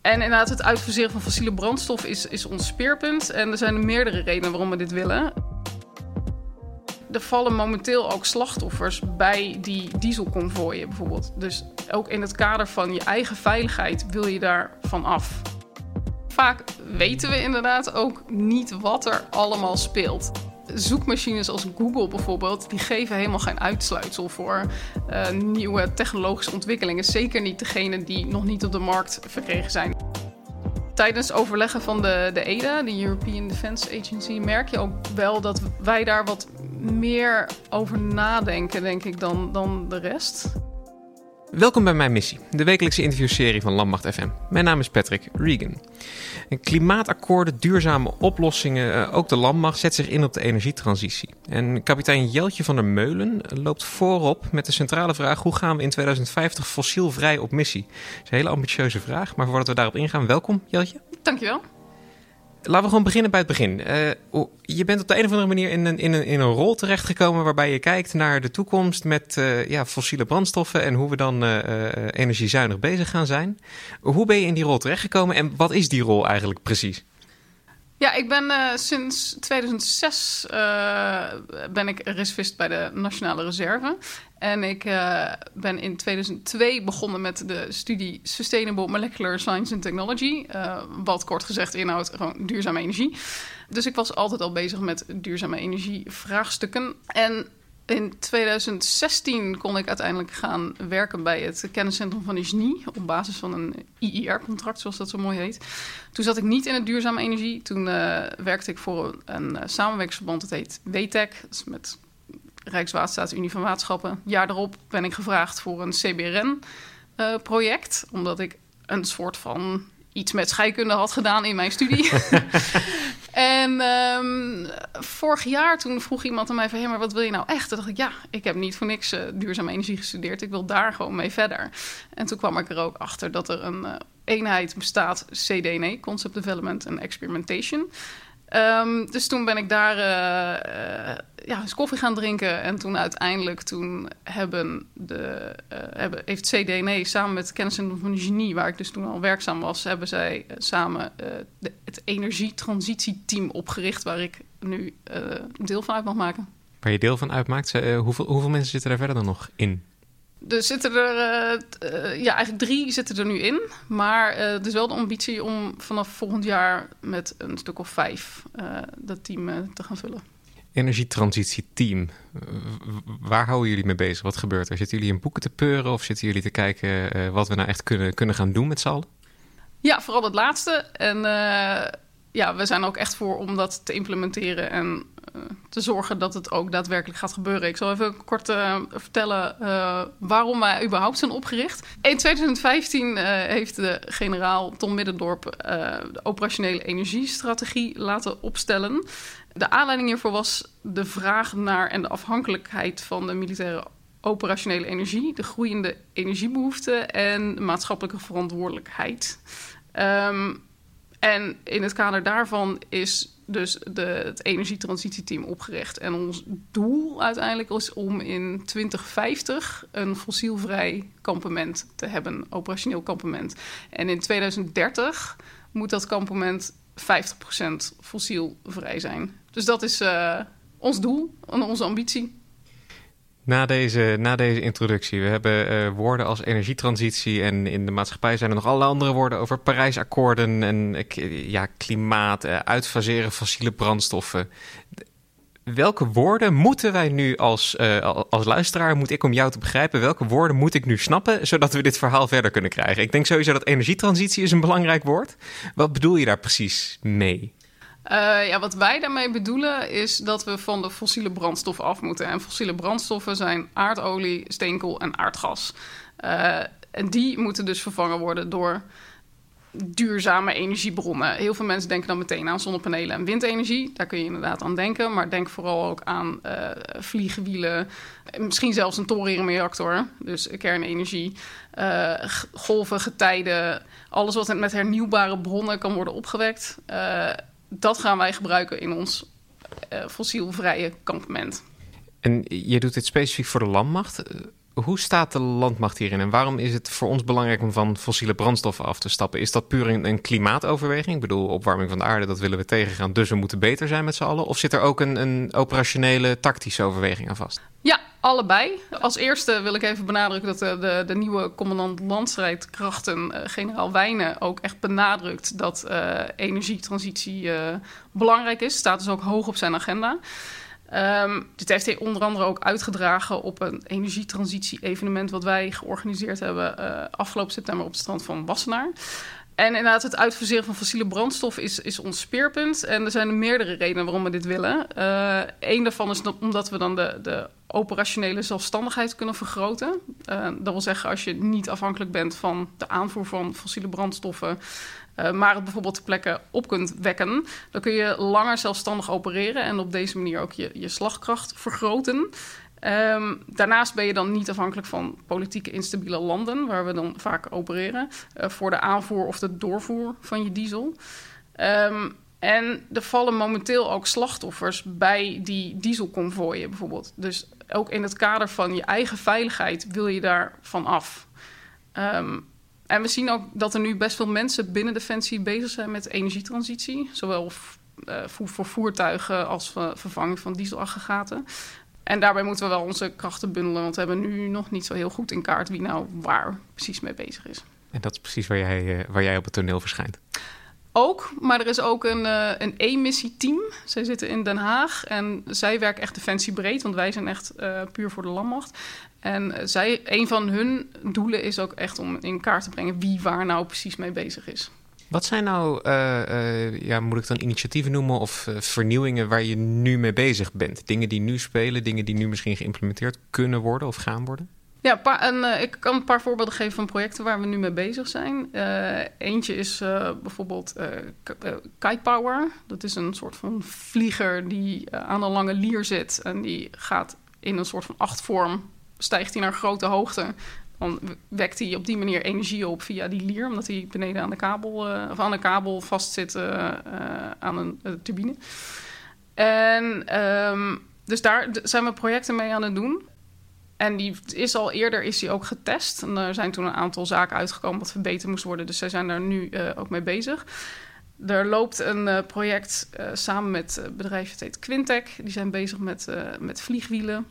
En inderdaad, het uitfaseren van fossiele brandstof is, is ons speerpunt. En er zijn meerdere redenen waarom we dit willen. Er vallen momenteel ook slachtoffers bij die dieselconvooien bijvoorbeeld. Dus ook in het kader van je eigen veiligheid wil je daar van af. Vaak weten we inderdaad ook niet wat er allemaal speelt zoekmachines als Google bijvoorbeeld, die geven helemaal geen uitsluitsel voor uh, nieuwe technologische ontwikkelingen. Zeker niet degene die nog niet op de markt verkregen zijn. Tijdens overleggen van de, de EDA, de European Defence Agency, merk je ook wel dat wij daar wat meer over nadenken, denk ik, dan, dan de rest. Welkom bij mijn missie, de wekelijkse interviewserie van Landmacht FM. Mijn naam is Patrick Regan. Klimaatakkoorden, duurzame oplossingen, eh, ook de landmacht zet zich in op de energietransitie. En kapitein Jeltje van der Meulen loopt voorop met de centrale vraag: hoe gaan we in 2050 fossielvrij op missie? Dat is een hele ambitieuze vraag, maar voordat we daarop ingaan, welkom Jeltje. Dankjewel. Laten we gewoon beginnen bij het begin. Uh, je bent op de een of andere manier in een, in een, in een rol terechtgekomen waarbij je kijkt naar de toekomst met uh, ja, fossiele brandstoffen en hoe we dan uh, energiezuinig bezig gaan zijn. Hoe ben je in die rol terechtgekomen en wat is die rol eigenlijk precies? Ja, ik ben uh, sinds 2006 uh, ben ik reservist bij de Nationale Reserve. En ik uh, ben in 2002 begonnen met de studie Sustainable Molecular Science and Technology. wat kort gezegd inhoudt gewoon duurzame energie. Dus ik was altijd al bezig met duurzame energievraagstukken. En in 2016 kon ik uiteindelijk gaan werken bij het kenniscentrum van Isni op basis van een IIR-contract, zoals dat zo mooi heet. Toen zat ik niet in het duurzame energie. Toen uh, werkte ik voor een, een uh, samenwerkingsverband, dat heet WTEC, dat is met Rijkswaterstaat Unie van Waterschappen. Jaar daarop ben ik gevraagd voor een CBRN-project, uh, omdat ik een soort van iets met scheikunde had gedaan in mijn studie. en um, vorig jaar toen vroeg iemand aan mij van... Hey, maar wat wil je nou echt? Toen dacht ik, ja, ik heb niet voor niks uh, duurzame energie gestudeerd. Ik wil daar gewoon mee verder. En toen kwam ik er ook achter dat er een uh, eenheid bestaat... CDNE, Concept Development and Experimentation... Um, dus toen ben ik daar uh, uh, ja, eens koffie gaan drinken. En toen uiteindelijk toen hebben de, uh, hebben, heeft CDNE samen met Kenniscentrum van Genie... waar ik dus toen al werkzaam was... hebben zij samen het energietransitieteam opgericht... waar ik nu deel van uit mag maken. Waar je deel van uitmaakt? hoeveel, hoeveel mensen zitten er verder dan nog in? Er zitten er, uh, ja, eigenlijk drie zitten er nu in. Maar uh, er is wel de ambitie om vanaf volgend jaar met een stuk of vijf dat team te gaan vullen. Energietransitieteam. Waar houden jullie mee bezig? Wat gebeurt er? Zitten jullie in boeken te peuren of zitten jullie te kijken wat we nou echt kunnen, kunnen gaan doen met z'n allen? Ja, vooral het laatste. En ja, we zijn ook echt voor om dat te implementeren en te zorgen dat het ook daadwerkelijk gaat gebeuren. Ik zal even kort uh, vertellen uh, waarom wij überhaupt zijn opgericht. In 2015 heeft de generaal Tom Middendorp de operationele energiestrategie laten opstellen. De aanleiding hiervoor was de vraag naar en de afhankelijkheid van de militaire operationele energie, de groeiende energiebehoeften en maatschappelijke verantwoordelijkheid. Um, en in het kader daarvan is dus de, het energietransitieteam opgericht. En ons doel uiteindelijk is om in 2050 een fossielvrij kampement te hebben, operationeel kampement. En in 2030 moet dat kampement 50% fossielvrij zijn. Dus dat is uh, ons doel en onze ambitie. Na deze, na deze introductie, we hebben uh, woorden als energietransitie en in de maatschappij zijn er nog allerlei andere woorden over Parijsakkoorden en ja, klimaat, uh, uitfaseren fossiele brandstoffen. Welke woorden moeten wij nu als, als luisteraar, moet ik om jou te begrijpen, welke woorden moet ik nu snappen, zodat we dit verhaal verder kunnen krijgen? Ik denk sowieso dat energietransitie is een belangrijk woord. Wat bedoel je daar precies mee? Uh, ja, wat wij daarmee bedoelen is dat we van de fossiele brandstoffen af moeten. En fossiele brandstoffen zijn aardolie, steenkool en aardgas. Uh, en die moeten dus vervangen worden door duurzame energiebronnen. Heel veel mensen denken dan meteen aan zonnepanelen en windenergie. Daar kun je inderdaad aan denken. Maar denk vooral ook aan uh, vliegenwielen. Misschien zelfs een thoriumreactor. Dus kernenergie. Uh, golven, getijden. Alles wat met hernieuwbare bronnen kan worden opgewekt. Dat gaan wij gebruiken in ons uh, fossielvrije kampement. En je doet dit specifiek voor de landmacht. hoe staat de landmacht hierin en waarom is het voor ons belangrijk om van fossiele brandstoffen af te stappen? Is dat puur een, een klimaatoverweging? Ik bedoel, opwarming van de aarde, dat willen we tegengaan, dus we moeten beter zijn met z'n allen? Of zit er ook een, een operationele, tactische overweging aan vast? Ja, allebei. Als eerste wil ik even benadrukken dat de, de, de nieuwe commandant landstrijdkrachten, uh, generaal Wijnen, ook echt benadrukt dat uh, energietransitie belangrijk is. Staat dus ook hoog op zijn agenda. Um, dit heeft hij onder andere ook uitgedragen op een energietransitie-evenement wat wij georganiseerd hebben afgelopen september op het strand van Wassenaar. En inderdaad, het uitfaseren van fossiele brandstof is, is ons speerpunt. En er zijn meerdere redenen waarom we dit willen. Eén daarvan is omdat we dan de, de operationele zelfstandigheid kunnen vergroten. Uh, dat wil zeggen, als je niet afhankelijk bent van de aanvoer van fossiele brandstoffen, uh, maar het bijvoorbeeld ter plekke op kunt wekken, dan kun je langer zelfstandig opereren en op deze manier ook je, je slagkracht vergroten. Um, daarnaast ben je dan niet afhankelijk van politieke instabiele landen, waar we dan vaak opereren, uh, voor de aanvoer of de doorvoer van je diesel. Um, en er vallen momenteel ook slachtoffers bij die dieselconvooien bijvoorbeeld. Dus ook in het kader van je eigen veiligheid wil je daar van af. Um, en we zien ook dat er nu best veel mensen binnen Defensie bezig zijn met energietransitie. Zowel uh, voor, voertuigen als uh, vervanging van dieselaggregaten. En daarbij moeten we wel onze krachten bundelen, want we hebben nu nog niet zo heel goed in kaart wie nou waar precies mee bezig is. En dat is precies waar jij, uh, waar jij op het toneel verschijnt. Ook, maar er is ook een, uh, een emissie-team. Zij zitten in Den Haag en zij werken echt defensiebreed, want wij zijn echt uh, puur voor de landmacht. En zij, een van hun doelen is ook echt om in kaart te brengen wie waar nou precies mee bezig is. Wat zijn nou, uh, uh, ja, moet ik dan initiatieven noemen of uh, vernieuwingen waar je nu mee bezig bent? Dingen die nu spelen, dingen die nu misschien geïmplementeerd kunnen worden of gaan worden? Ja, en, ik kan een paar voorbeelden geven van projecten waar we nu mee bezig zijn. eentje is bijvoorbeeld Kite Power. Dat is een soort van vlieger die aan een lange lier zit en die gaat in een soort van achtvorm stijgt hij naar grote hoogte. Dan wekt hij op die manier energie op via die lier, omdat hij beneden aan de kabel, uh, of aan de kabel vastzit uh, uh, aan een turbine. En um, dus daar zijn we projecten mee aan het doen. En die is al eerder is die ook getest. En er zijn toen een aantal zaken uitgekomen wat verbeterd moest worden. Dus zij zijn daar nu ook mee bezig. Er loopt een project samen met bedrijf, het heet Quintec. Die zijn bezig met, met vliegwielen.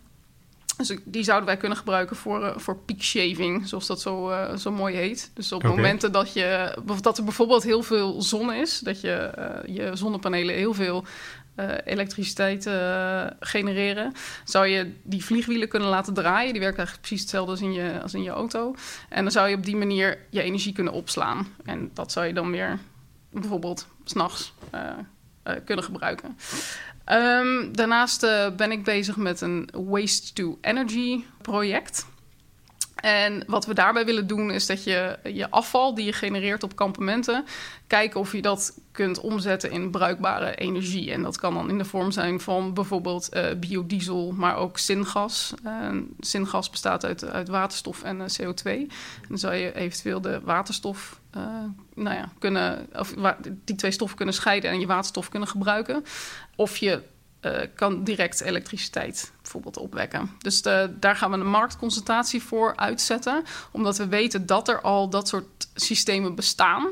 Dus die zouden wij kunnen gebruiken voor, uh, voor peak shaving, zoals dat zo, uh, zo mooi heet. Dus op okay. momenten dat, je, dat er bijvoorbeeld heel veel zon is, dat je uh, je zonnepanelen heel veel elektriciteit genereren, zou je die vliegwielen kunnen laten draaien. Die werken eigenlijk precies hetzelfde als in, je, als in je auto. En dan zou je op die manier je energie kunnen opslaan. En dat zou je dan weer bijvoorbeeld s'nachts kunnen gebruiken. Um, daarnaast uh, ben ik bezig met een Waste to Energy project. En wat we daarbij willen doen is dat je je afval die je genereert op kampementen, kijken of je dat kunt omzetten in bruikbare energie. En dat kan dan in de vorm zijn van bijvoorbeeld uh, biodiesel, maar ook zingas. Uh, zingas bestaat uit, uit waterstof en uh, CO2. En dan zou je eventueel de waterstof, nou ja, kunnen, of die twee stoffen kunnen scheiden en je waterstof kunnen gebruiken. Of je uh, kan direct elektriciteit bijvoorbeeld opwekken. Dus daar gaan we een marktconcentratie voor uitzetten, omdat we weten dat er al dat soort systemen bestaan.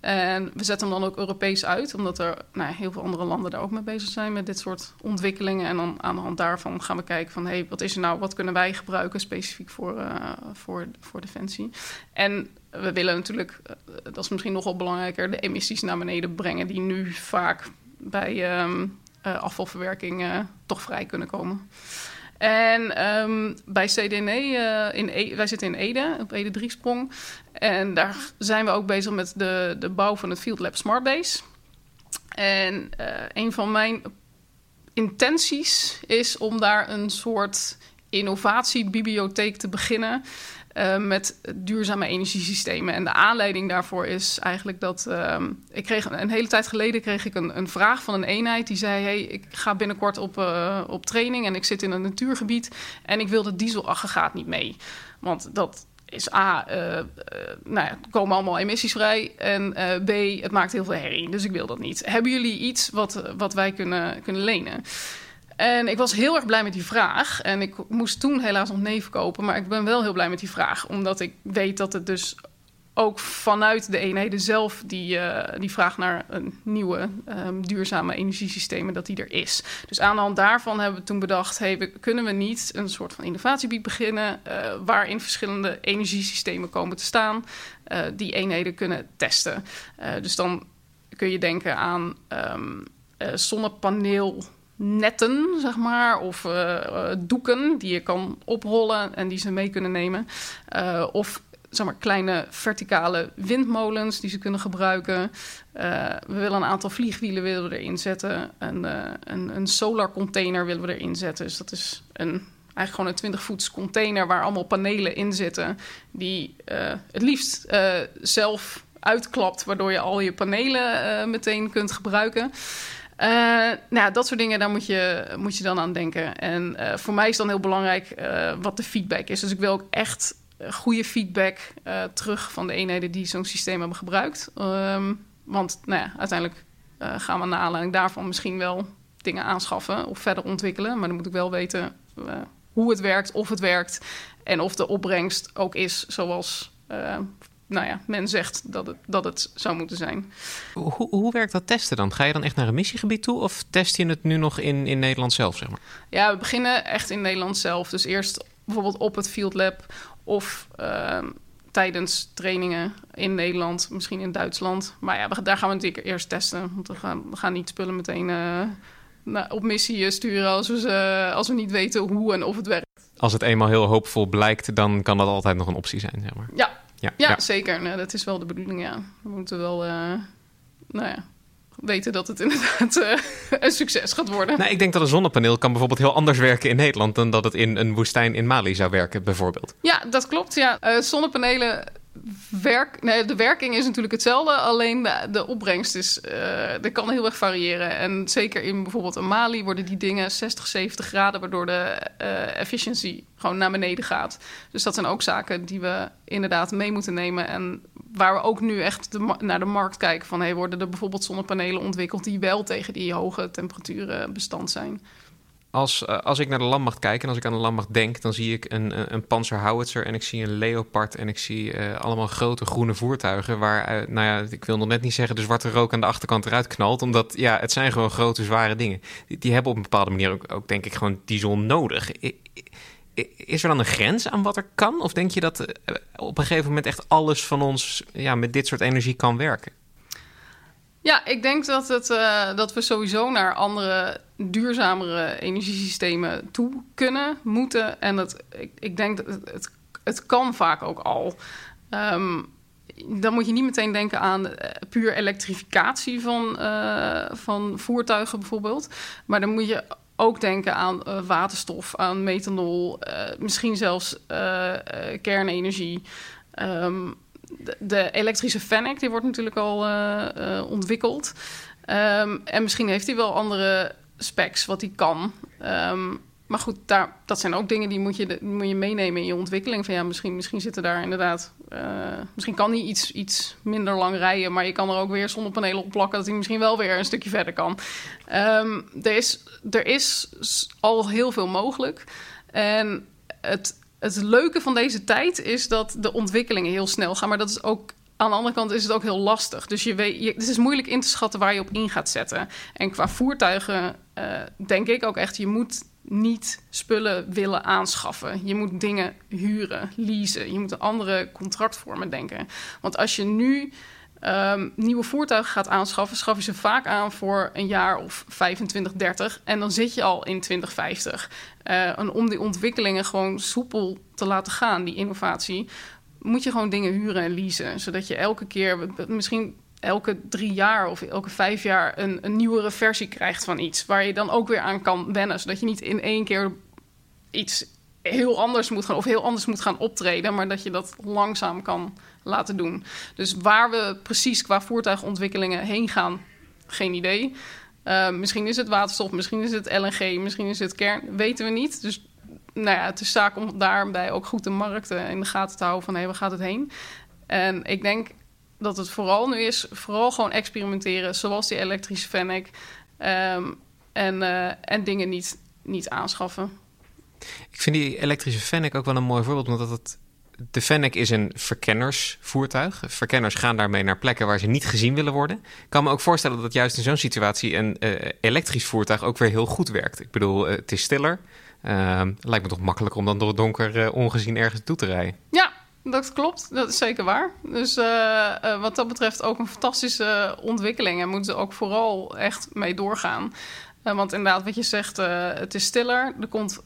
En we zetten hem dan ook Europees uit, omdat er nou, heel veel andere landen daar ook mee bezig zijn met dit soort ontwikkelingen. En dan aan de hand daarvan gaan we kijken van hé, hey, wat is er nou, wat kunnen wij gebruiken specifiek voor, uh, voor, voor defensie. En we willen natuurlijk, uh, dat is misschien nogal belangrijker, de emissies naar beneden brengen, die nu vaak bij uh, afvalverwerking uh, toch vrij kunnen komen. En um, bij CDNE, uh, in e wij zitten in Ede, op Ede Driesprong. En daar zijn we ook bezig met de, de bouw van het Field Lab Smart Base. En een van mijn intenties is om daar een soort innovatiebibliotheek te beginnen. Uh, met duurzame energiesystemen. En de aanleiding daarvoor is eigenlijk dat uh, ik kreeg een hele tijd geleden kreeg ik een, een, vraag van een eenheid die zei: Hey, ik ga binnenkort op, uh, op training en ik zit in een natuurgebied en ik wil het dieselaggregaat niet mee. Want dat is A, nou ja, komen allemaal emissies vrij. En B, het maakt heel veel herrie. Dus ik wil dat niet. Hebben jullie iets wat, wat wij kunnen, kunnen lenen? En ik was heel erg blij met die vraag. En ik moest toen helaas nog nee verkopen. Maar ik ben wel heel blij met die vraag. Omdat ik weet dat het dus ook vanuit de eenheden zelf die, uh, die vraag naar een nieuwe um, duurzame energiesystemen, dat die er is. Dus aan de hand daarvan hebben we toen bedacht, hey, kunnen we niet een soort van innovatiebied beginnen uh, waarin verschillende energiesystemen komen te staan, uh, die eenheden kunnen testen. dus dan kun je denken aan um, zonnepaneelnetten, zeg maar, of doeken die je kan oprollen en die ze mee kunnen nemen. of zeg maar, kleine verticale windmolens die ze kunnen gebruiken. We willen een aantal vliegwielen willen we erin zetten. Een, uh, een, een solar container willen we erin zetten. Dus dat is een, eigenlijk gewoon een 20 voets container waar allemaal panelen in zitten. Die het liefst zelf uitklapt, waardoor je al je panelen meteen kunt gebruiken. Uh, nou, dat soort dingen, daar moet je, moet je dan aan denken. En uh, voor mij is dan heel belangrijk uh, wat de feedback is. Dus ik wil ook echt goede feedback terug van de eenheden die zo'n systeem hebben gebruikt. Um, want nou ja, uiteindelijk gaan we naar aanleiding daarvan misschien wel dingen aanschaffen of verder ontwikkelen. Maar dan moet ik wel weten hoe het werkt, of het werkt en of de opbrengst ook is zoals nou ja, men zegt dat het, dat het zou moeten zijn. Hoe, hoe werkt dat testen dan? Ga je dan echt naar een missiegebied toe of test je het nu nog in, in Nederland zelf? Zeg maar? Ja, we beginnen echt in Nederland zelf. Dus eerst bijvoorbeeld op het Field Lab of uh, tijdens trainingen in Nederland, misschien in Duitsland. Maar ja, daar gaan we natuurlijk eerst testen. Want we gaan, we gaan niet spullen meteen uh, op missie sturen als we, als we niet weten hoe en of het werkt. Als het eenmaal heel hoopvol blijkt, dan kan dat altijd nog een optie zijn, zeg maar. Ja, ja, ja, ja. zeker. Nou, dat is wel de bedoeling, ja. We moeten wel, uh, nou ja, weten dat het inderdaad uh, een succes gaat worden. Nou, ik denk dat een zonnepaneel kan bijvoorbeeld heel anders werken in Nederland dan dat het in een woestijn in Mali zou werken, bijvoorbeeld. Ja, dat klopt. Ja. Uh, zonnepanelen werk, nee, de werking is natuurlijk hetzelfde, alleen de, opbrengst is, uh, dat kan heel erg variëren. En zeker in bijvoorbeeld Mali worden die dingen 60, 70 graden, waardoor de uh, efficiency gewoon naar beneden gaat. Dus dat zijn ook zaken die we inderdaad mee moeten nemen. En waar we ook nu echt naar de markt kijken van... Hey, worden er bijvoorbeeld zonnepanelen ontwikkeld... die wel tegen die hoge temperaturen bestand zijn. Als, uh, als ik naar de landmacht kijk en als ik aan de landmacht denk... dan zie ik een, een, een panzerhowitzer en ik zie een Leopard... en ik zie uh, allemaal grote groene voertuigen... waar, uh, nou ja, ik wil nog net niet zeggen... de zwarte rook aan de achterkant eruit knalt... omdat ja, het zijn gewoon grote, zware dingen. Die, hebben op een bepaalde manier ook, ook denk ik, gewoon diesel nodig... Is er dan een grens aan wat er kan? Of denk je dat eh, op een gegeven moment echt alles van ons ja, met dit soort energie kan werken? Ja, ik denk dat, het, uh, dat we sowieso naar andere, duurzamere energiesystemen toe kunnen, moeten. En dat, ik, ik denk dat het, het, kan vaak ook al. Um, dan moet je niet meteen denken aan uh, puur elektrificatie van, uh, van voertuigen bijvoorbeeld. Maar dan moet je ook denken aan waterstof, aan methanol, misschien zelfs kernenergie. Um, de, elektrische Fennec, die wordt natuurlijk al ontwikkeld. Um, en misschien heeft hij wel andere specs wat hij kan. Um, maar goed, daar, dat zijn ook dingen die moet je, moet je meenemen in je ontwikkeling. Van ja, misschien, misschien zitten daar inderdaad. Uh, misschien kan hij iets, iets minder lang rijden, maar je kan er ook weer zonnepanelen op plakken dat hij misschien wel weer een stukje verder kan. Um, er, is, er is al heel veel mogelijk. En het, het leuke van deze tijd is dat de ontwikkelingen heel snel gaan. Maar dat is ook aan de andere kant is het ook heel lastig. Dus je weet, je, het is moeilijk in te schatten waar je op in gaat zetten. En qua voertuigen uh, denk ik ook echt, je moet niet spullen willen aanschaffen. Je moet dingen huren, leasen. Je moet een andere contractvormen denken. Want als je nu um, nieuwe voertuigen gaat aanschaffen, schaf je ze vaak aan voor een jaar of 25, 30. En dan zit je al in 2050. Uh, en om die ontwikkelingen gewoon soepel te laten gaan, die innovatie, moet je gewoon dingen huren en leasen. Zodat je elke keer, misschien elke drie jaar of elke vijf jaar een, een nieuwere versie krijgt van iets. Waar je dan ook weer aan kan wennen. Zodat je niet in één keer iets heel anders moet gaan of heel anders moet gaan optreden. Maar dat je dat langzaam kan laten doen. Dus waar we precies qua voertuigontwikkelingen heen gaan, geen idee. Uh, misschien is het waterstof, misschien is het LNG, misschien is het kern, weten we niet. Dus nou ja, het is zaak om daarbij ook goed de markten in de gaten te houden van hé, hey, waar gaat het heen? En ik denk dat het vooral nu is, vooral gewoon experimenteren, zoals die elektrische Fennec. Um, en, uh, en dingen niet niet aanschaffen. Ik vind die elektrische Fennec ook wel een mooi voorbeeld, omdat het de Fennec is een verkennersvoertuig. Verkenners gaan daarmee naar plekken waar ze niet gezien willen worden. Ik kan me ook voorstellen dat juist in zo'n situatie een uh, elektrisch voertuig ook weer heel goed werkt. Ik bedoel, uh, het is stiller. Ehm, lijkt me toch makkelijker om dan door het donker ongezien ergens toe te rijden. Ja, dat klopt. Dat is zeker waar. Dus wat dat betreft ook een fantastische ontwikkeling. En moeten ze ook vooral echt mee doorgaan. Want inderdaad, wat je zegt, het is stiller. Er komt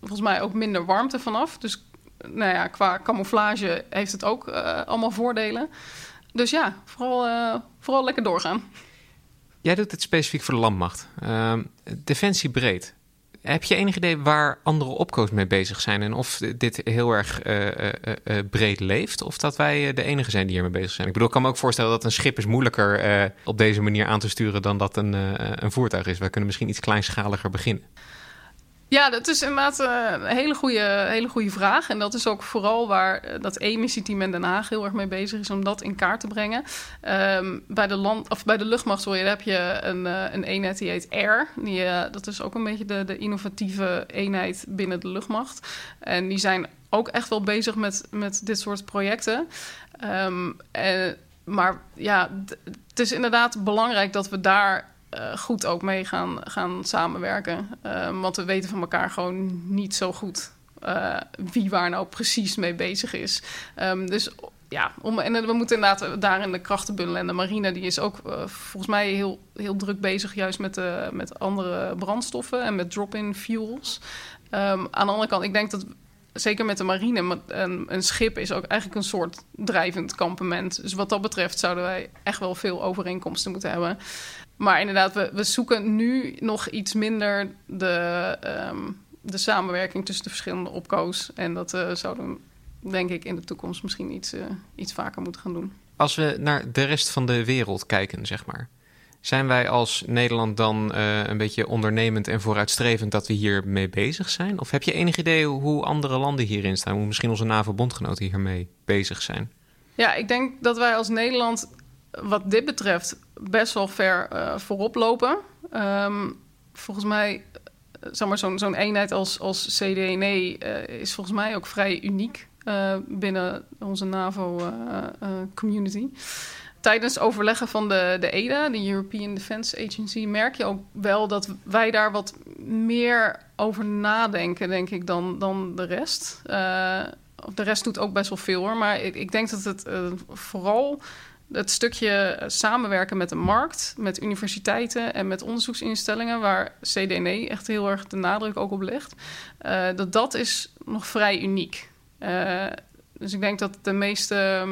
volgens mij ook minder warmte vanaf. Dus nou ja, qua camouflage heeft het ook allemaal voordelen. Dus ja, vooral, vooral lekker doorgaan. Jij doet het specifiek voor de landmacht. Uh, defensie breed. Heb je enig idee waar andere opkoos mee bezig zijn en of dit heel erg uh, breed leeft? Of dat wij de enige zijn die hiermee bezig zijn? Ik bedoel, ik kan me ook voorstellen dat een schip is moeilijker op deze manier aan te sturen dan dat een, een voertuig is. Wij kunnen misschien iets kleinschaliger beginnen. Ja, dat is inderdaad eh, een hele goede, hele goede vraag. En dat is ook vooral waar eh, dat emissieteam in Den Haag heel erg mee bezig is om dat in kaart te brengen. Um, bij, de land, of bij de luchtmacht sorry, heb je een, uh, een eenheid die heet AIR. Die, dat is ook een beetje de, de innovatieve eenheid binnen de luchtmacht. En die zijn ook echt wel bezig met, met dit soort projecten. En, maar ja, het is inderdaad belangrijk dat we daar uh, goed ook mee gaan, gaan samenwerken. Uh, want we weten van elkaar gewoon niet zo goed uh, wie waar nou precies mee bezig is. Um, dus ja, om, en we moeten inderdaad daarin de krachten bundelen. En de marine die is ook volgens mij heel, heel druk bezig... juist met, met andere brandstoffen en met drop-in fuels. Um, aan de andere kant, ik denk dat zeker met de marine, een, een, schip is ook eigenlijk een soort drijvend kampement. Dus wat dat betreft zouden wij echt wel veel overeenkomsten moeten hebben. Maar inderdaad, we, we zoeken nu nog iets minder de, um, de samenwerking tussen de verschillende opkoos. En dat uh, zouden we, denk ik, in de toekomst misschien iets, uh, iets vaker moeten gaan doen. Als we naar de rest van de wereld kijken, zeg maar. Zijn wij als Nederland dan uh, een beetje ondernemend en vooruitstrevend dat we hier mee bezig zijn? Of heb je enig idee hoe andere landen hierin staan? Hoe misschien onze NAVO-bondgenoten hiermee bezig zijn? Ja, ik denk dat wij als Nederland wat dit betreft best wel ver uh, voorop lopen. Um, volgens mij, eh, zeg maar, zo'n zo'n eenheid als, als CDNE uh, is volgens mij ook vrij uniek binnen onze NAVO-community. Tijdens overleggen van de, de EDA, de European Defence Agency, merk je ook wel dat wij daar wat meer over nadenken, denk ik, dan, dan de rest. de rest doet ook best wel veel hoor, maar ik, ik denk dat het vooral het stukje samenwerken met de markt, met universiteiten en met onderzoeksinstellingen, waar CDNE echt heel erg de nadruk ook op legt, uh, dat dat is nog vrij uniek. Uh, dus ik denk dat de meeste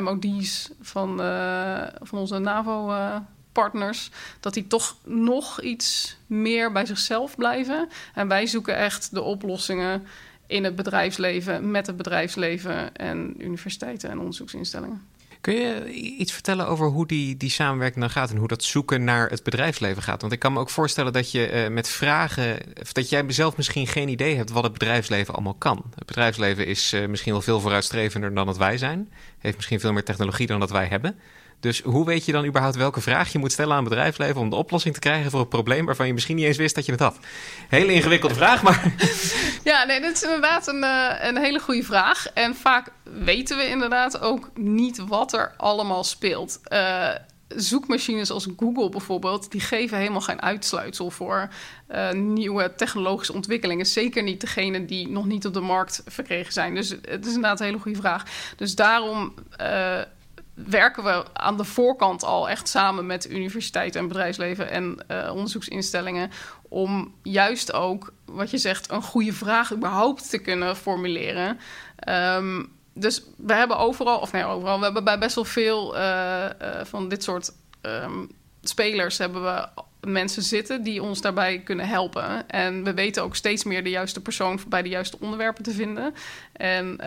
MOD's mm, van, uh, van onze NAVO-partners, dat die toch nog iets meer bij zichzelf blijven. En wij zoeken echt de oplossingen in het bedrijfsleven, met het bedrijfsleven en universiteiten en onderzoeksinstellingen. Kun je iets vertellen over hoe die, die samenwerking dan gaat en hoe dat zoeken naar het bedrijfsleven gaat? Want ik kan me ook voorstellen dat je uh, met vragen, of dat jij zelf misschien geen idee hebt wat het bedrijfsleven allemaal kan. Het bedrijfsleven is uh, misschien wel veel vooruitstrevender dan dat wij zijn, heeft misschien veel meer technologie dan dat wij hebben. Dus hoe weet je dan überhaupt welke vraag je moet stellen aan bedrijfsleven om de oplossing te krijgen voor een probleem waarvan je misschien niet eens wist dat je het had? Hele ingewikkelde vraag, maar. Ja, nee, dit is inderdaad een, uh, een hele goede vraag. En vaak weten we inderdaad ook niet wat er allemaal speelt. Uh, zoekmachines als Google bijvoorbeeld, die geven helemaal geen uitsluitsel voor uh, nieuwe technologische ontwikkelingen. Zeker niet degene die nog niet op de markt verkregen zijn. Dus het is inderdaad een hele goede vraag. Dus daarom werken we aan de voorkant al echt samen met universiteiten en bedrijfsleven en uh, onderzoeksinstellingen. Om juist ook, wat je zegt, een goede vraag überhaupt te kunnen formuleren. Um, dus we hebben overal, of nee, overal, we hebben bij best wel veel uh, uh, van dit soort um, spelers hebben we mensen zitten die ons daarbij kunnen helpen. En we weten ook steeds meer de juiste persoon bij de juiste onderwerpen te vinden. En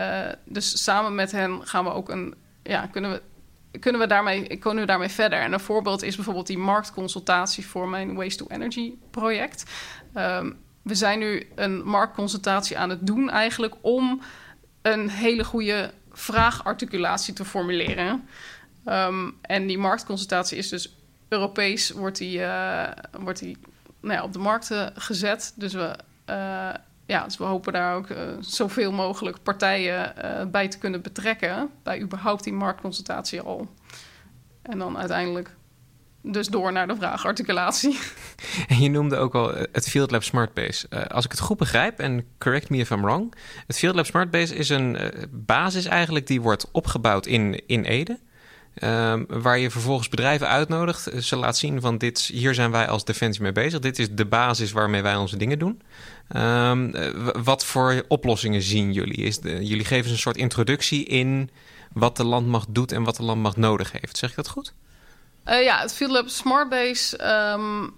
dus samen met hen gaan we ook een, ja, kunnen we kunnen we, daarmee, kunnen we daarmee verder? En een voorbeeld is bijvoorbeeld die marktconsultatie voor mijn Waste to Energy project. Um, we zijn nu een marktconsultatie aan het doen eigenlijk om een hele goede vraagarticulatie te formuleren. Um, en die marktconsultatie is dus Europees, wordt die, uh, wordt die nou ja, op de markt gezet. Dus we, ja, dus we hopen daar ook zoveel mogelijk partijen bij te kunnen betrekken. Bij überhaupt die marktconsultatie al. En dan uiteindelijk dus door naar de vraagarticulatie. En je noemde ook al het Field Lab Smartbase. Uh, als ik het goed begrijp, en correct me if I'm wrong... het Field Lab Smartbase is een basis eigenlijk... die wordt opgebouwd in, in Ede... Um, waar je vervolgens bedrijven uitnodigt. Ze laat zien van dit, hier zijn wij als Defensie mee bezig. Dit is de basis waarmee wij onze dingen doen. Um, wat voor oplossingen zien jullie? Is de, jullie geven een soort introductie in wat de landmacht doet en wat de landmacht nodig heeft. Zeg ik dat goed? Uh, ja, het Field Lab Smartbase... Um,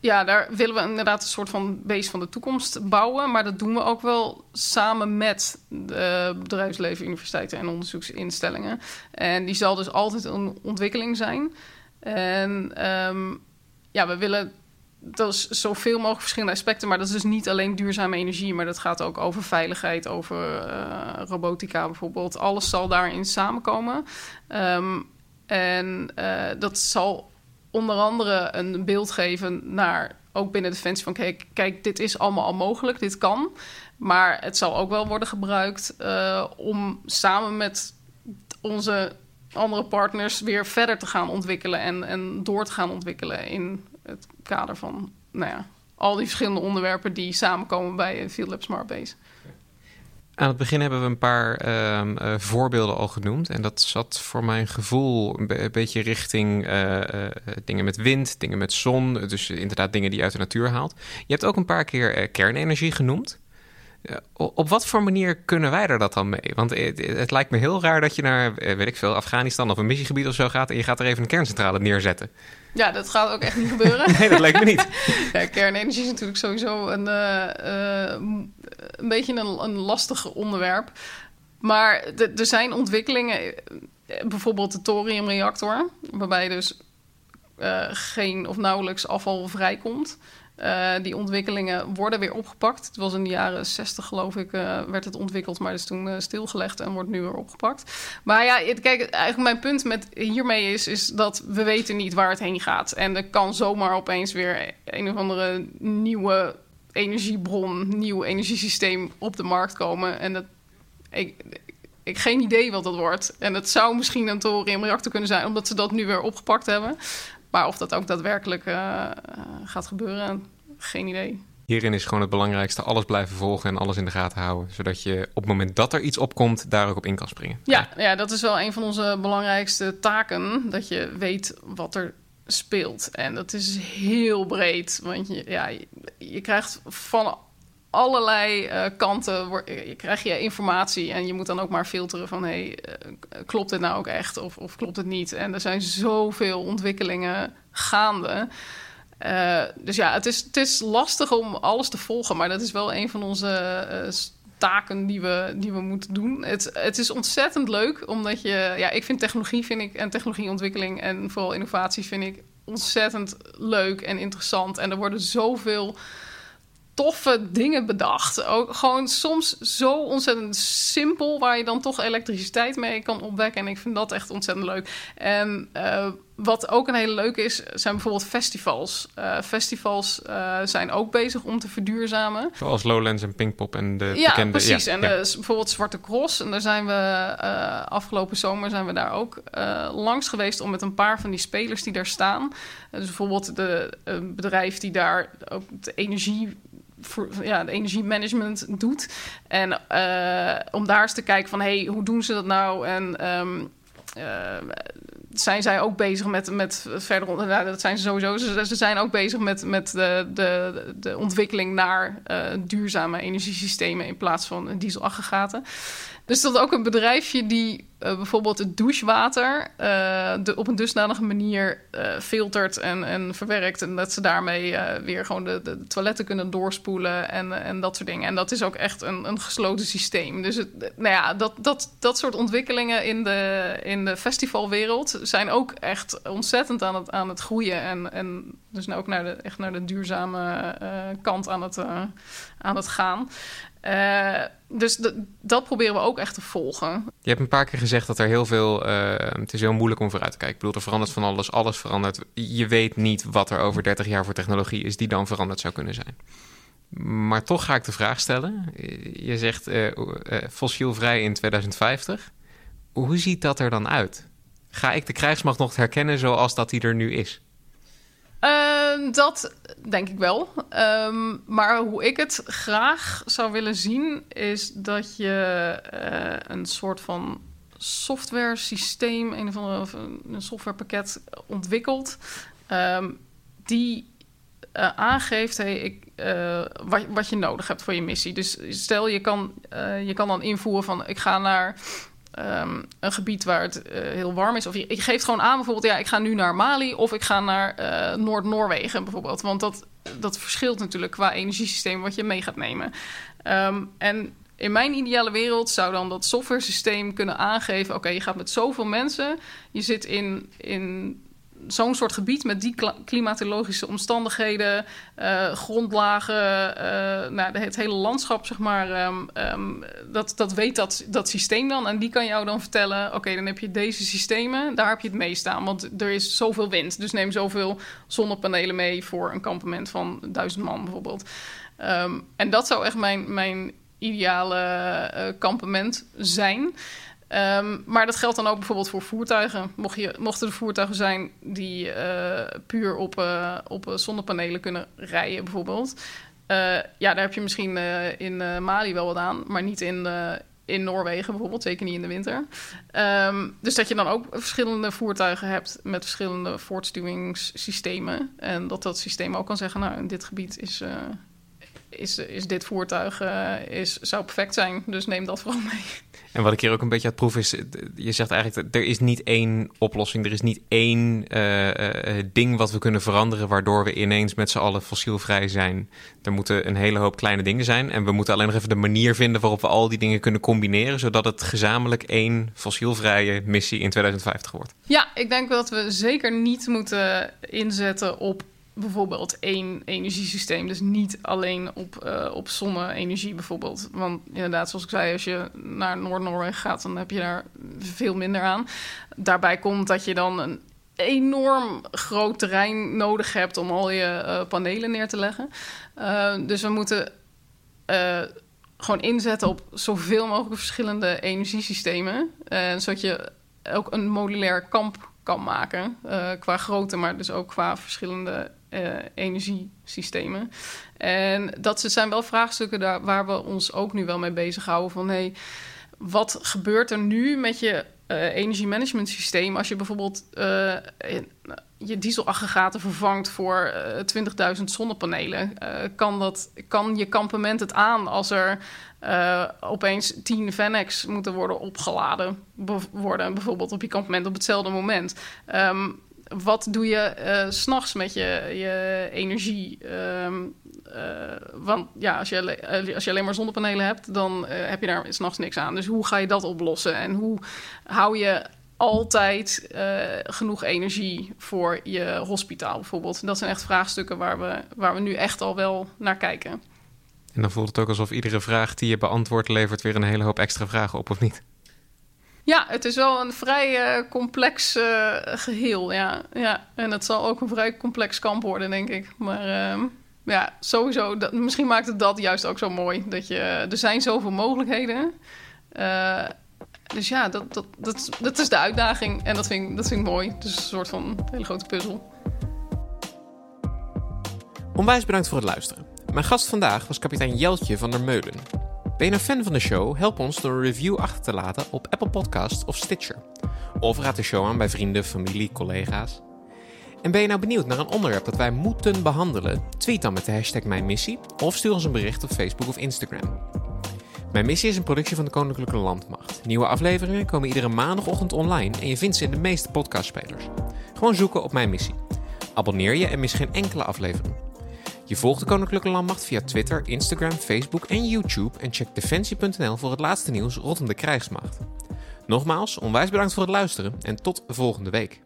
ja, daar willen we inderdaad een soort van base van de toekomst bouwen. Maar dat doen we ook wel samen met de bedrijfsleven, universiteiten en onderzoeksinstellingen. En die zal dus altijd een ontwikkeling zijn. En um, ja, we willen dat is zoveel mogelijk verschillende aspecten. Maar dat is dus niet alleen duurzame energie, maar dat gaat ook over veiligheid, over uh, robotica bijvoorbeeld. Alles zal daarin samenkomen. Um, en uh, dat zal onder andere een beeld geven naar ook binnen Defensie van kijk, kijk, dit is allemaal al mogelijk, dit kan. Maar het zal ook wel worden gebruikt uh, om samen met onze andere partners weer verder te gaan ontwikkelen en, en door te gaan ontwikkelen in het kader van nou ja, al die verschillende onderwerpen die samenkomen bij Field Lab Smart Base. Aan het begin hebben we een paar ehm, eh, voorbeelden al genoemd. En dat zat voor mijn gevoel een, beetje richting eh, eh, dingen met wind, dingen met zon. Dus inderdaad dingen die je uit de natuur haalt. Je hebt ook een paar keer kernenergie genoemd. Op wat voor manier kunnen wij er dat dan mee? Want het, het, lijkt me heel raar dat je naar, weet ik veel, Afghanistan of een missiegebied of zo gaat en je gaat er even een kerncentrale neerzetten. Ja, dat gaat ook echt niet gebeuren. nee, dat lijkt me niet. ja, kernenergie is natuurlijk sowieso een, uh, een beetje een, een lastig onderwerp. Maar er zijn ontwikkelingen, eh, bijvoorbeeld de thoriumreactor, waarbij dus uh, geen of nauwelijks afval vrijkomt. Uh, die ontwikkelingen worden weer opgepakt. Het was in de jaren 60, geloof ik, uh, werd het ontwikkeld, maar is toen uh, stilgelegd en wordt nu weer opgepakt. Maar ja, kijk, eigenlijk mijn punt met hiermee is, is dat we weten niet waar het heen gaat. En er kan zomaar opeens weer een of andere nieuwe energiebron, nieuw energiesysteem op de markt komen. En dat, ik, ik geen idee wat dat wordt. En het zou misschien een thoriumreactor kunnen zijn, omdat ze dat nu weer opgepakt hebben. Maar of dat ook daadwerkelijk uh, gaat gebeuren, geen idee. Hierin is gewoon het belangrijkste alles blijven volgen en alles in de gaten houden. Zodat je op het moment dat er iets opkomt, daar ook op in kan springen. Ja, ja dat is wel een van onze belangrijkste taken. Dat je weet wat er speelt. En dat is heel breed. Want je, ja, je krijgt van allerlei uh, kanten je krijg je informatie en je moet dan ook maar filteren van hey, uh, klopt dit nou ook echt of, of klopt het niet? En er zijn zoveel ontwikkelingen gaande. Dus ja, het is, het is lastig om alles te volgen, maar dat is wel een van onze taken die we, die we moeten doen. Het, het is ontzettend leuk, omdat je, ja, ik vind technologie vind ik, en technologieontwikkeling en vooral innovatie vind ik ontzettend leuk en interessant. En er worden zoveel toffe dingen bedacht. Ook gewoon soms zo ontzettend simpel, waar je dan toch elektriciteit mee kan opwekken. En ik vind dat echt ontzettend leuk. En uh, wat ook een hele leuke is, zijn bijvoorbeeld festivals. Uh, festivals uh, zijn ook bezig om te verduurzamen. Zoals Lowlands en Pinkpop en de ja, bekende... Precies. Ja, en bijvoorbeeld Zwarte Cross. En daar zijn we afgelopen zomer zijn we daar ook langs geweest... om met een paar van die spelers die daar staan... dus bijvoorbeeld de bedrijf die daar ook de energie voor, ja, energiemanagement doet. En uh, om daar eens te kijken van, hey, hoe doen ze dat nou? En um, uh, zijn zij ook bezig met, met verder... Nou, dat zijn ze sowieso. Ze, ze zijn ook bezig met, met de, de, de ontwikkeling naar uh, duurzame energiesystemen... in plaats van dieselaggregaten. Dus dat ook een bedrijfje die uh, bijvoorbeeld het douchewater de, op een dusdanige manier uh, filtert en, en verwerkt. En dat ze daarmee weer gewoon de, de, toiletten kunnen doorspoelen en, en dat soort dingen. En dat is ook echt een, een gesloten systeem. Dus nou ja, dat, dat, dat soort ontwikkelingen in de, in de festivalwereld zijn ook echt ontzettend aan het, aan het groeien. En, en dus nou ook naar de, echt naar de duurzame kant aan het, aan het gaan. Uh, dus dat proberen we ook echt te volgen. Je hebt een paar keer gezegd dat er heel veel. Uh, het is heel moeilijk om vooruit te kijken. Ik bedoel, er verandert van alles. Alles verandert. Je weet niet wat er over 30 jaar voor technologie is die dan veranderd zou kunnen zijn. Maar toch ga ik de vraag stellen. Je zegt uh, fossielvrij in 2050. Hoe ziet dat er dan uit? Ga ik de krijgsmacht nog herkennen zoals dat die er nu is? Uh, dat denk ik wel. Um, maar hoe ik het graag zou willen zien, is dat je uh, een soort van software systeem, een of andere een softwarepakket ontwikkelt, um, die uh, aangeeft hey, ik, wat, wat je nodig hebt voor je missie. Dus stel je kan, je kan dan invoeren van ik ga naar um, een gebied waar het uh, heel warm is. Of je, geeft gewoon aan bijvoorbeeld, ja, ik ga nu naar Mali of ik ga naar uh, Noord-Noorwegen bijvoorbeeld. Want dat, dat verschilt natuurlijk qua energiesysteem wat je mee gaat nemen. Um, en in mijn ideale wereld zou dan dat software systeem kunnen aangeven: oké, je gaat met zoveel mensen, je zit in, in zo'n soort gebied met die klimatologische omstandigheden, uh, grondlagen, uh, nou, het hele landschap, zeg maar, um, um, dat, dat weet dat, dat systeem dan. En die kan jou dan vertellen: oké, dan heb je deze systemen, daar heb je het mee staan. Want er is zoveel wind, dus neem zoveel zonnepanelen mee voor een kampement van duizend man bijvoorbeeld. Um, en dat zou echt mijn, mijn ideale uh, kampement zijn. Um, maar dat geldt dan ook bijvoorbeeld voor voertuigen. Mocht je, mochten er voertuigen zijn die uh, puur op, uh, op zonnepanelen kunnen rijden, bijvoorbeeld. Ja, daar heb je misschien in Mali wel wat aan, maar niet in, in Noorwegen bijvoorbeeld, zeker niet in de winter. Um, dus dat je dan ook verschillende voertuigen hebt met verschillende voortstuwingssystemen. En dat dat systeem ook kan zeggen, nou, in dit gebied is, is, is dit voertuig is, zou perfect zijn, dus neem dat vooral mee. En wat ik hier ook een beetje aan het proeven is, je zegt eigenlijk, er is niet één oplossing, er is niet één uh, uh, ding wat we kunnen veranderen, waardoor we ineens met z'n allen fossielvrij zijn. Er moeten een hele hoop kleine dingen zijn en we moeten alleen nog even de manier vinden waarop we al die dingen kunnen combineren, zodat het gezamenlijk één fossielvrije missie in 2050 wordt. Ja, ik denk dat we zeker niet moeten inzetten op bijvoorbeeld één energiesysteem. Dus niet alleen op, uh, op zonne-energie bijvoorbeeld. Want inderdaad, zoals ik zei, als je naar Noord-Noorwegen gaat, dan heb je daar veel minder aan. Daarbij komt dat je dan een enorm groot terrein nodig hebt om al je uh, panelen neer te leggen. Uh, dus we moeten gewoon inzetten op zoveel mogelijk verschillende energiesystemen. zodat je ook een modulair kamp kan maken. qua grootte, maar dus ook qua verschillende energiesystemen. En dat zijn wel vraagstukken daar, waar we ons ook nu wel mee bezighouden. Van hey, wat gebeurt er nu met je uh, energiemanagement systeem als je bijvoorbeeld uh, je dieselaggregaten vervangt voor uh, 20.000 zonnepanelen? kan, dat, kan je kampement het aan als er opeens 10 Vanex moeten worden opgeladen worden, bijvoorbeeld op je kampement op hetzelfde moment? Um, wat doe je uh, s'nachts met je, je energie? Um, uh, want ja, als je, eh, als je alleen maar zonnepanelen hebt, dan heb je daar s'nachts niks aan. Dus hoe ga je dat oplossen? En hoe hou je altijd genoeg energie voor je hospitaal bijvoorbeeld? Dat zijn echt vraagstukken waar we, waar we nu echt al wel naar kijken. En dan voelt het ook alsof iedere vraag die je beantwoordt levert weer een hele hoop extra vragen op, of niet? Ja, het is wel een vrij uh, complex uh, geheel. Ja. Ja. En het zal ook een vrij complex kamp worden, denk ik. Maar uh, ja, sowieso. Dat, misschien maakt het dat juist ook zo mooi. Dat je, er zijn zoveel mogelijkheden. Uh, dus ja, dat, dat, dat, dat is de uitdaging. En dat vind, ik, dat vind ik mooi. Is een soort van hele grote puzzel. Onwijs bedankt voor het luisteren. Mijn gast vandaag was kapitein Jeltje van der Meulen. Ben je een fan van de show? Help ons door een review achter te laten op Apple Podcasts of Stitcher. Of raad de show aan bij vrienden, familie, collega's. En ben je nou benieuwd naar een onderwerp dat wij moeten behandelen? Tweet dan met de hashtag Mijn Missie of stuur ons een bericht op Facebook of Instagram. Mijn Missie is een productie van de Koninklijke Landmacht. Nieuwe afleveringen komen iedere maandagochtend online en je vindt ze in de meeste podcastspelers. Gewoon zoeken op Mijn Missie. Abonneer je en mis geen enkele aflevering. Je volgt de Koninklijke Landmacht via Twitter, Instagram, Facebook en YouTube en check defensie.nl voor het laatste nieuws rondom de krijgsmacht. Nogmaals, onwijs bedankt voor het luisteren en tot volgende week.